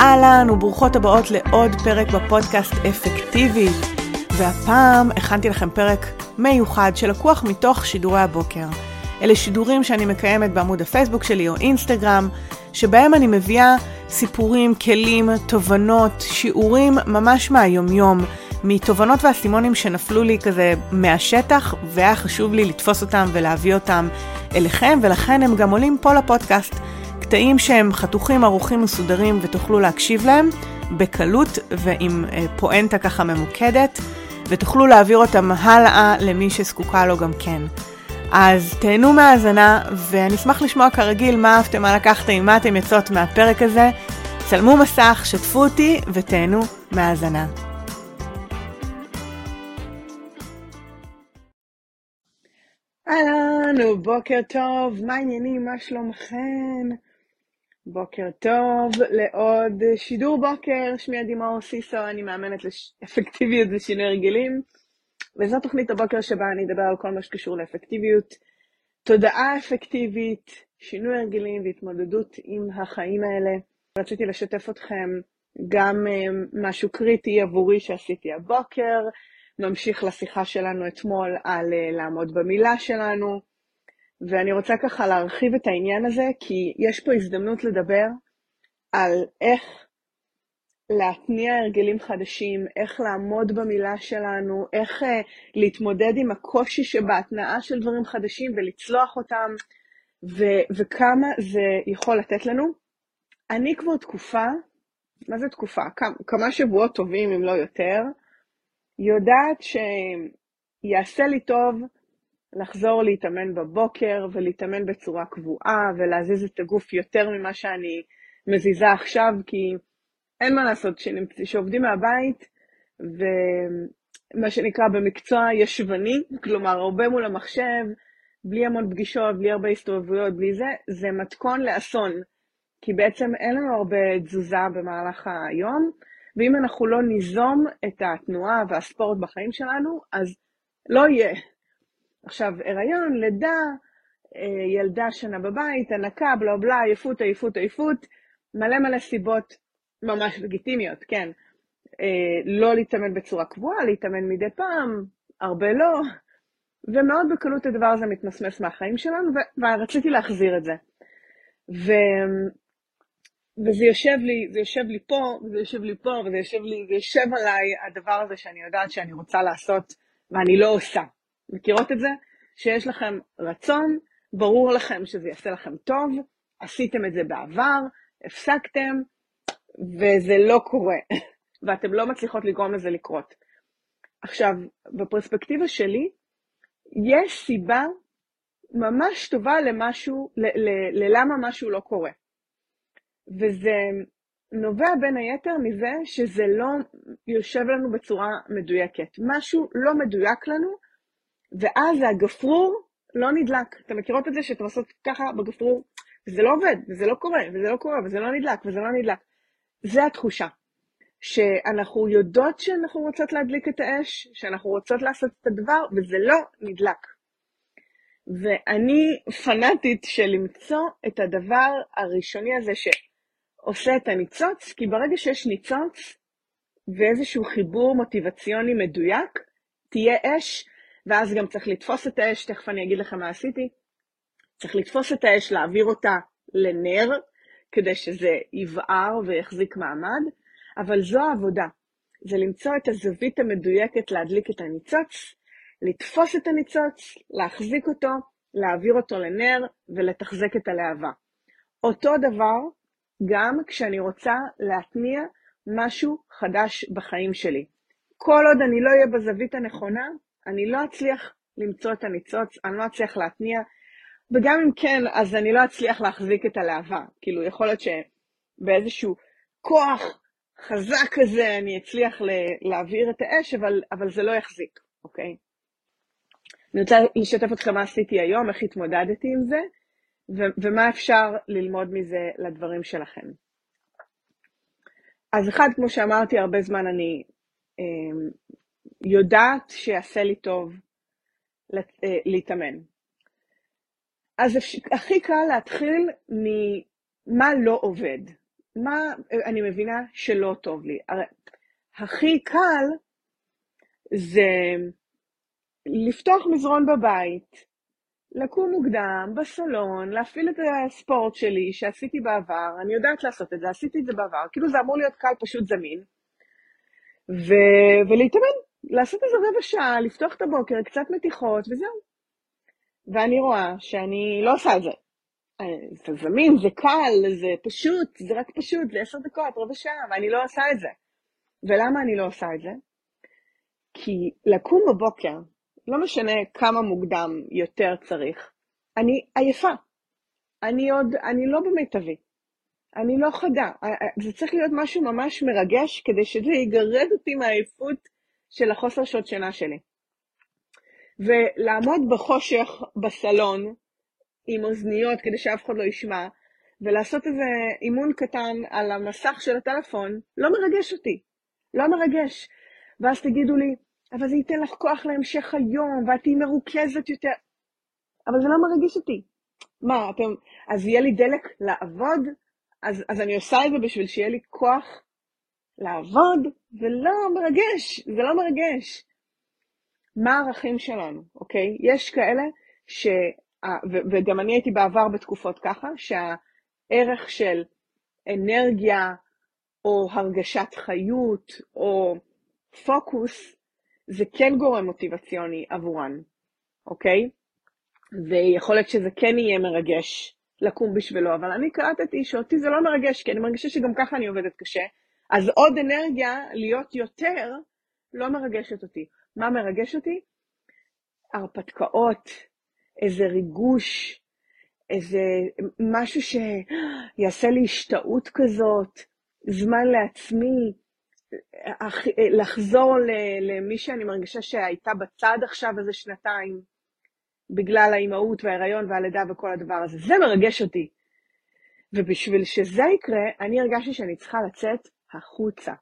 אהלן וברוכות הבאות לעוד פרק בפודקאסט אפקטיבית. והפעם הכנתי לכם פרק מיוחד שלקוח מתוך שידורי הבוקר. אלה שידורים שאני מקיימת בעמוד הפייסבוק שלי או אינסטגרם, שבהם אני מביאה סיפורים, כלים, תובנות, שיעורים ממש מהיומיום, מתובנות ואסימונים שנפלו לי כזה מהשטח, והיה חשוב לי לתפוס אותם ולהביא אותם אליכם, ולכן הם גם עולים פה לפודקאסט. קטעים שהם חתוכים, ערוכים, מסודרים ותוכלו להקשיב להם בקלות ועם אה, פואנטה ככה ממוקדת, ותוכלו להעביר אותם הלאה למי שזקוקה לו גם כן. אז תהנו מהאזנה, ואני אשמח לשמוע כרגיל מה אהבתם, מה לקחתם, מה אתם יוצאות מהפרק הזה. צלמו מסך, שתפו אותי ותהנו מהאזנה. אהלן, בוקר טוב, מה העניינים, מה שלומכם? בוקר טוב לעוד שידור בוקר, שמי עדי מאור סיסו, אני מאמנת לאפקטיביות ושינוי הרגלים, וזו תוכנית הבוקר שבה אני אדבר על כל מה שקשור לאפקטיביות, תודעה אפקטיבית, שינוי הרגלים והתמודדות עם החיים האלה. רציתי לשתף אתכם גם אה, משהו קריטי עבורי שעשיתי הבוקר, ממשיך לשיחה שלנו אתמול על אה, לעמוד במילה שלנו, ואני רוצה ככה להרחיב את העניין הזה, כי יש פה הזדמנות לדבר על איך להתניע הרגלים חדשים, איך לעמוד במילה שלנו, איך uh, להתמודד עם הקושי שבהתנעה של דברים חדשים ולצלוח אותם, ו- וכמה זה יכול לתת לנו. אני כבר תקופה, מה זה תקופה? כמה, כמה שבועות טובים, אם לא יותר, יודעת שיעשה לי טוב לחזור להתאמן בבוקר ולהתאמן בצורה קבועה ולהזיז את הגוף יותר ממה שאני מזיזה עכשיו, כי אין מה לעשות, שעובדים מהבית ומה שנקרא במקצוע ישבני, כלומר הרבה מול המחשב, בלי המון פגישות, בלי הרבה הסתובבויות, בלי זה, זה מתכון לאסון, כי בעצם אין לנו הרבה תזוזה במהלך היום, ואם אנחנו לא ניזום את התנועה והספורט בחיים שלנו, אז לא יהיה. עכשיו, הריון, לידה, אה, ילדה שנה בבית, הנקה, בלה בלה, עייפות, עייפות, עייפות, מלא מלא סיבות ממש לגיטימיות, כן. אה, לא להתאמן בצורה קבועה, להתאמן מדי פעם, הרבה לא, ומאוד בקלות הדבר הזה מתמסמס מהחיים שלנו, ורציתי להחזיר את זה. ו... וזה יושב לי, זה יושב לי פה, וזה יושב לי פה, וזה יושב לי, זה יושב עליי הדבר הזה שאני יודעת שאני רוצה לעשות, ואני לא עושה. מכירות את זה? שיש לכם רצון, ברור לכם שזה יעשה לכם טוב, עשיתם את זה בעבר, הפסקתם, וזה לא קורה, ואתם לא מצליחות לגרום לזה לקרות. עכשיו, בפרספקטיבה שלי, יש סיבה ממש טובה למשהו, ללמה משהו לא קורה. וזה נובע בין היתר מזה שזה לא יושב לנו בצורה מדויקת. משהו לא מדויק לנו, ואז הגפרור לא נדלק. אתם מכירות את זה שאתם עושות ככה בגפרור, וזה לא עובד, וזה לא קורה, וזה לא קורה, וזה לא נדלק, וזה לא נדלק. זה התחושה. שאנחנו יודעות שאנחנו רוצות להדליק את האש, שאנחנו רוצות לעשות את הדבר, וזה לא נדלק. ואני פנאטית של למצוא את הדבר הראשוני הזה שעושה את הניצוץ, כי ברגע שיש ניצוץ ואיזשהו חיבור מוטיבציוני מדויק, תהיה אש ואז גם צריך לתפוס את האש, תכף אני אגיד לכם מה עשיתי. צריך לתפוס את האש, להעביר אותה לנר, כדי שזה יבער ויחזיק מעמד, אבל זו העבודה. זה למצוא את הזווית המדויקת להדליק את הניצוץ, לתפוס את הניצוץ, להחזיק אותו, להעביר אותו לנר ולתחזק את הלהבה. אותו דבר גם כשאני רוצה להתניע משהו חדש בחיים שלי. כל עוד אני לא אהיה בזווית הנכונה, אני לא אצליח למצוא את הניצוץ, אני לא אצליח להתניע, וגם אם כן, אז אני לא אצליח להחזיק את הלהבה. כאילו, יכול להיות שבאיזשהו כוח חזק כזה אני אצליח להעביר את האש, אבל, אבל זה לא יחזיק, אוקיי? אני רוצה לשתף אתכם מה עשיתי היום, איך התמודדתי עם זה, ו- ומה אפשר ללמוד מזה לדברים שלכם. אז אחד, כמו שאמרתי, הרבה זמן אני אה, יודעת שיעשה לי טוב אה, להתאמן. אז הכי קל להתחיל ממה לא עובד. מה אני מבינה שלא טוב לי? הכי קל זה לפתוח מזרון בבית, לקום מוקדם, בסלון, להפעיל את הספורט שלי שעשיתי בעבר, אני יודעת לעשות את זה, עשיתי את זה בעבר, כאילו זה אמור להיות קל, פשוט זמין, ו... ולהתאמן, לעשות איזה רבע שעה, לפתוח את הבוקר, קצת מתיחות, וזהו. ואני רואה שאני לא עושה את זה. זה זמין, זה קל, זה פשוט, זה רק פשוט, זה עשר דקות, רבע שעה, ואני לא עושה את זה. ולמה אני לא עושה את זה? כי לקום בבוקר, לא משנה כמה מוקדם יותר צריך, אני עייפה. אני עוד, אני לא במיטבי. אני לא חדה. זה צריך להיות משהו ממש מרגש כדי שזה יגרד אותי מהעייפות של החוסר שעות שינה שלי. ולעמוד בחושך בסלון עם אוזניות כדי שאף אחד לא ישמע, ולעשות איזה אימון קטן על המסך של הטלפון, לא מרגש אותי. לא מרגש. ואז תגידו לי, אבל זה ייתן לך כוח להמשך היום, ואת תהיי מרוכזת יותר. אבל זה לא מרגיש אותי. מה, אתם... אז יהיה לי דלק לעבוד? אז, אז אני עושה את זה בשביל שיהיה לי כוח לעבוד? זה לא מרגש, זה לא מרגש. מה הערכים שלנו, אוקיי? יש כאלה ש... וגם אני הייתי בעבר בתקופות ככה, שהערך של אנרגיה או הרגשת חיות או פוקוס זה כן גורם מוטיבציוני עבורן, אוקיי? ויכול להיות שזה כן יהיה מרגש לקום בשבילו, אבל אני קלטתי שאותי זה לא מרגש, כי אני מרגישה שגם ככה אני עובדת קשה, אז עוד אנרגיה להיות יותר לא מרגשת אותי. מה מרגש אותי? הרפתקאות, איזה ריגוש, איזה משהו שיעשה לי השתאות כזאת, זמן לעצמי, לחזור למי שאני מרגישה שהייתה בצד עכשיו איזה שנתיים, בגלל האימהות וההיריון והלידה וכל הדבר הזה. זה מרגש אותי. ובשביל שזה יקרה, אני הרגשתי שאני צריכה לצאת החוצה,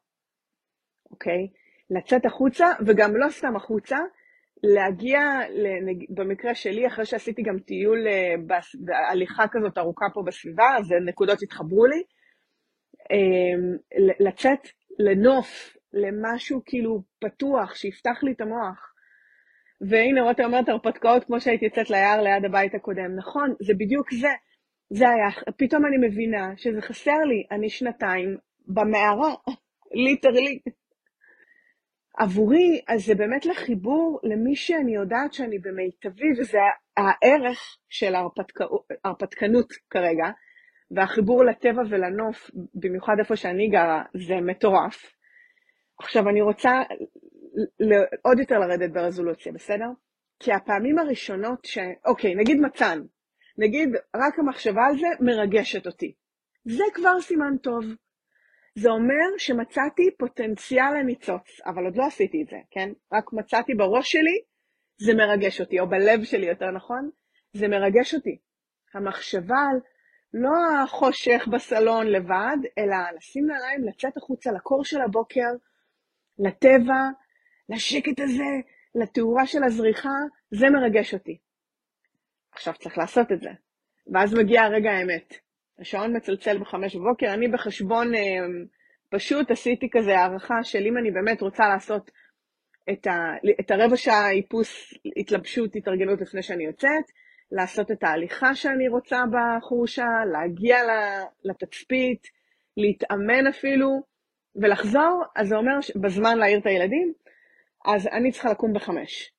אוקיי? לצאת החוצה, וגם לא סתם החוצה, להגיע, במקרה שלי, אחרי שעשיתי גם טיול אה, בהליכה כזאת ארוכה פה בסביבה, אז נקודות התחברו לי, אמ, לצאת לנוף, למשהו כאילו פתוח, שיפתח לי את המוח. והנה, רותם אומרת הרפתקאות כמו שהייתי יוצאת ליער ליד הבית הקודם. נכון, זה בדיוק זה. זה היה, פתאום אני מבינה שזה חסר לי, אני שנתיים במערה, ליטרלי. עבורי, אז זה באמת לחיבור למי שאני יודעת שאני במיטבי, וזה הערך של ההרפתקנות כרגע, והחיבור לטבע ולנוף, במיוחד איפה שאני גרה, זה מטורף. עכשיו, אני רוצה עוד יותר לרדת ברזולוציה, בסדר? כי הפעמים הראשונות ש... אוקיי, נגיד מצאן. נגיד, רק המחשבה על זה מרגשת אותי. זה כבר סימן טוב. זה אומר שמצאתי פוטנציאל לניצוץ, אבל עוד לא עשיתי את זה, כן? רק מצאתי בראש שלי, זה מרגש אותי, או בלב שלי יותר נכון, זה מרגש אותי. המחשבה על לא החושך בסלון לבד, אלא לשים נעליים, לצאת החוצה לקור של הבוקר, לטבע, לשקט הזה, לתאורה של הזריחה, זה מרגש אותי. עכשיו צריך לעשות את זה. ואז מגיע הרגע האמת. השעון מצלצל בחמש בבוקר, אני בחשבון אה, פשוט עשיתי כזה הערכה של אם אני באמת רוצה לעשות את, ה, את הרבע שעה איפוס, התלבשות, התארגנות לפני שאני יוצאת, לעשות את ההליכה שאני רוצה בחורשה, להגיע לתצפית, להתאמן אפילו, ולחזור, אז זה אומר בזמן להעיר את הילדים, אז אני צריכה לקום בחמש.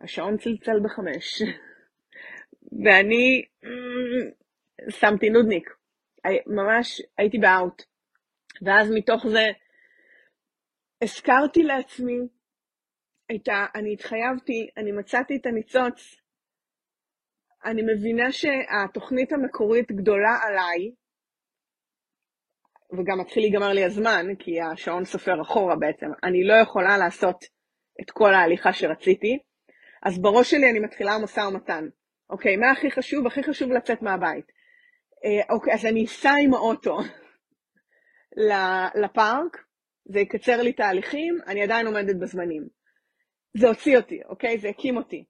השעון צלצל בחמש. ואני שמתי נודניק. ממש הייתי באאוט. ואז מתוך זה הזכרתי לעצמי את ה... אני התחייבתי, אני מצאתי את הניצוץ. אני מבינה שהתוכנית המקורית גדולה עליי, וגם מתחיל להיגמר לי הזמן, כי השעון סופר אחורה בעצם. אני לא יכולה לעשות את כל ההליכה שרציתי, אז בראש שלי אני מתחילה משא ומתן. אוקיי, מה הכי חשוב? הכי חשוב לצאת מהבית. אה, אוקיי, אז אני אסע עם האוטו לפארק, זה יקצר לי תהליכים, אני עדיין עומדת בזמנים. זה הוציא אותי, אוקיי? זה הקים אותי.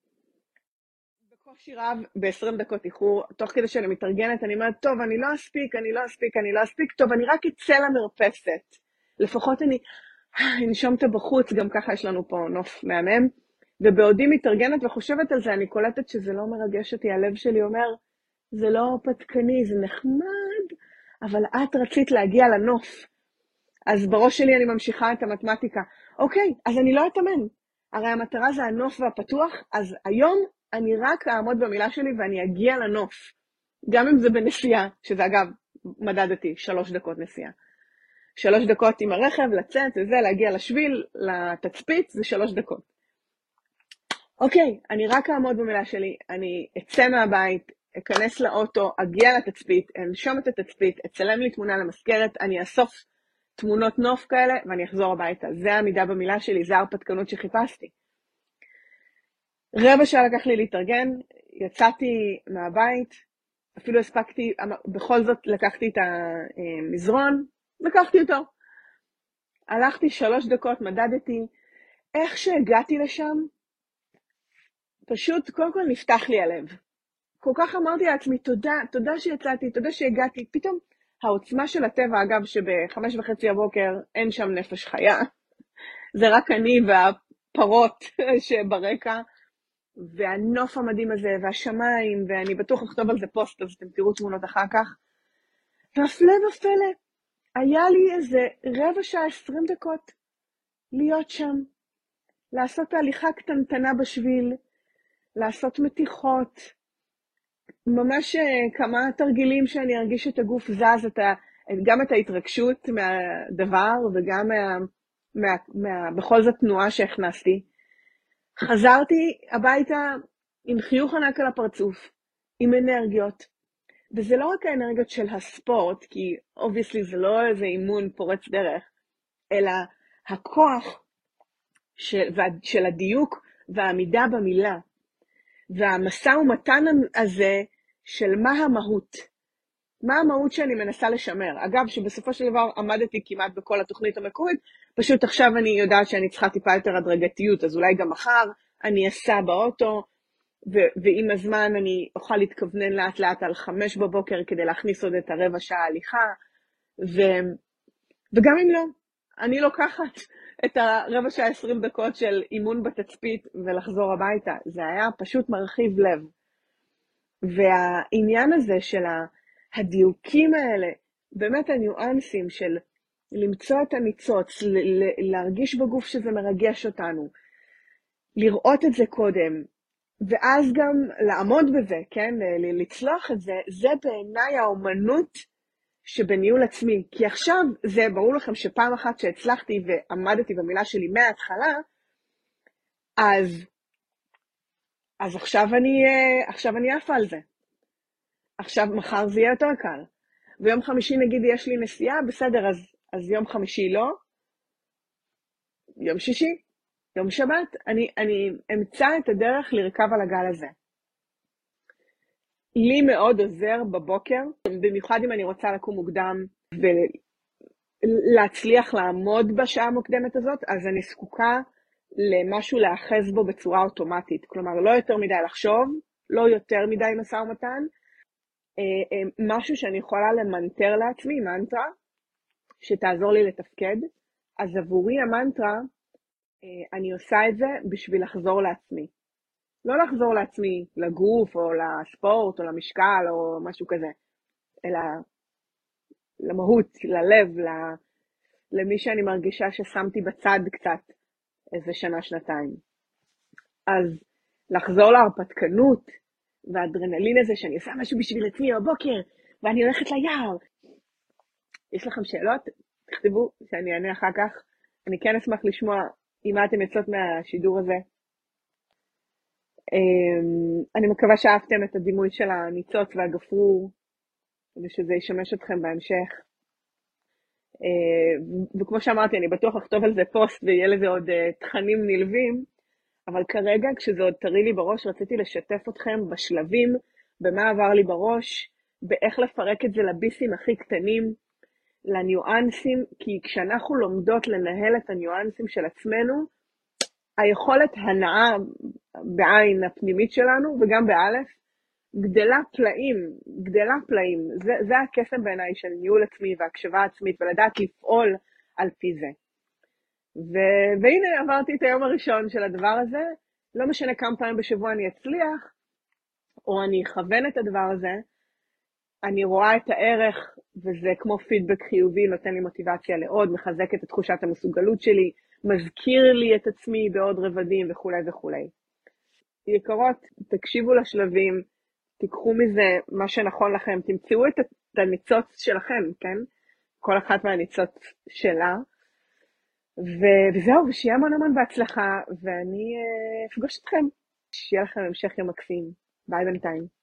קושי רב ב-20 דקות איחור, תוך כדי שאני מתארגנת, אני אומרת, טוב, אני לא אספיק, אני לא אספיק, אני לא אספיק, טוב, אני רק אצא למרפסת. לפחות אני אנשום את הבחוץ, גם ככה יש לנו פה נוף מהמם. ובעודי מתארגנת וחושבת על זה, אני קולטת שזה לא מרגש אותי, הלב שלי אומר, זה לא הרפתקני, זה נחמד, אבל את רצית להגיע לנוף. אז בראש שלי אני ממשיכה את המתמטיקה. אוקיי, אז אני לא אתאמן. הרי המטרה זה הנוף והפתוח, אז היום אני רק אעמוד במילה שלי ואני אגיע לנוף. גם אם זה בנסיעה, שזה אגב, מדדתי, שלוש דקות נסיעה. שלוש דקות עם הרכב, לצאת וזה, להגיע לשביל, לתצפית, זה שלוש דקות. אוקיי, אני רק אעמוד במילה שלי, אני אצא מהבית, אכנס לאוטו, אגיע לתצפית, אנשום את התצפית, אצלם לי תמונה למזכרת, אני אאסוף תמונות נוף כאלה ואני אחזור הביתה. זה העמידה במילה שלי, זה ההרפתקנות שחיפשתי. רבע שעה לקח לי להתארגן, יצאתי מהבית, אפילו הספקתי, בכל זאת לקחתי את המזרון, לקחתי אותו. הלכתי שלוש דקות, מדדתי. איך שהגעתי לשם, פשוט, קודם כל נפתח לי הלב. כל כך אמרתי לעצמי, תודה, תודה שיצאתי, תודה שהגעתי. פתאום העוצמה של הטבע, אגב, שבחמש וחצי הבוקר אין שם נפש חיה, זה רק אני והפרות שברקע, והנוף המדהים הזה, והשמיים, ואני בטוח אכתוב על זה פוסט, אז אתם תראו תמונות אחר כך. והפלא ופלא, היה לי איזה רבע שעה, עשרים דקות להיות שם, לעשות תהליכה קטנטנה בשביל, לעשות מתיחות, ממש אה, כמה תרגילים שאני ארגיש את הגוף זז, את ה, גם את ההתרגשות מהדבר וגם מה, מה, מה, בכל זאת תנועה שהכנסתי. חזרתי הביתה עם חיוך ענק על הפרצוף, עם אנרגיות, וזה לא רק האנרגיות של הספורט, כי obviously זה לא איזה אימון פורץ דרך, אלא הכוח של, של הדיוק והעמידה במילה, והמשא ומתן הזה של מה המהות. מה המהות שאני מנסה לשמר. אגב, שבסופו של דבר עמדתי כמעט בכל התוכנית המקורית, פשוט עכשיו אני יודעת שאני צריכה טיפה יותר הדרגתיות, אז אולי גם מחר אני אסע באוטו, ו- ועם הזמן אני אוכל להתכוונן לאט לאט על חמש בבוקר כדי להכניס עוד את הרבע שעה הליכה, ו- וגם אם לא, אני לוקחת את הרבע שעה עשרים דקות של אימון בתצפית ולחזור הביתה. זה היה פשוט מרחיב לב. והעניין הזה של הדיוקים האלה, באמת הניואנסים של למצוא את הניצוץ, להרגיש בגוף שזה מרגש אותנו, לראות את זה קודם, ואז גם לעמוד בזה, כן, לצלוח את זה, זה בעיניי האומנות שבניהול עצמי. כי עכשיו, זה ברור לכם שפעם אחת שהצלחתי ועמדתי במילה שלי מההתחלה, אז אז עכשיו אני, אה, עכשיו אני עפה על זה. עכשיו, מחר זה יהיה יותר קל. ויום חמישי נגיד יש לי נסיעה, בסדר, אז, אז יום חמישי לא. יום שישי, יום שבת, אני, אני אמצא את הדרך לרכב על הגל הזה. לי מאוד עוזר בבוקר, במיוחד אם אני רוצה לקום מוקדם ולהצליח לעמוד בשעה המוקדמת הזאת, אז אני זקוקה למשהו להאחז בו בצורה אוטומטית. כלומר, לא יותר מדי לחשוב, לא יותר מדי משא ומתן, אה, אה, משהו שאני יכולה למנטר לעצמי, מנטרה, שתעזור לי לתפקד. אז עבורי המנטרה, אה, אני עושה את זה בשביל לחזור לעצמי. לא לחזור לעצמי, לגוף, או לספורט, או למשקל, או משהו כזה, אלא למהות, ללב, למי שאני מרגישה ששמתי בצד קצת איזה שנה-שנתיים. אז לחזור להרפתקנות והאדרנלין הזה שאני עושה משהו בשביל עצמי בבוקר, ואני הולכת ליער. יש לכם שאלות? תכתבו שאני אענה אחר כך. אני כן אשמח לשמוע עם מה אתם יוצאות מהשידור הזה. אמ, אני מקווה שאהבתם את הדימוי של הניצוץ והגפרור, ושזה ישמש אתכם בהמשך. אה, וכמו שאמרתי, אני בטוח אכתוב על זה פוסט ויהיה לזה עוד אה, תכנים נלווים, אבל כרגע, כשזה עוד טרי לי בראש, רציתי לשתף אתכם בשלבים, במה עבר לי בראש, באיך לפרק את זה לביסים הכי קטנים, לניואנסים, כי כשאנחנו לומדות לנהל את הניואנסים של עצמנו, היכולת הנאה, בעין הפנימית שלנו וגם באלף, גדלה פלאים, גדלה פלאים. זה, זה הקסם בעיניי של ניהול עצמי והקשבה עצמית ולדעת לפעול על פי זה. ו, והנה עברתי את היום הראשון של הדבר הזה, לא משנה כמה פעמים בשבוע אני אצליח, או אני אכוון את הדבר הזה, אני רואה את הערך, וזה כמו פידבק חיובי, נותן לי מוטיבציה לעוד, מחזק את תחושת המסוגלות שלי, מזכיר לי את עצמי בעוד רבדים וכולי וכולי. יקרות, תקשיבו לשלבים, תיקחו מזה מה שנכון לכם, תמצאו את הניצוץ שלכם, כן? כל אחת מהניצוץ שלה. ו- וזהו, ושיהיה המון המון בהצלחה, ואני אה, אפגוש אתכם. שיהיה לכם המשך יום מקסים. ביי בינתיים.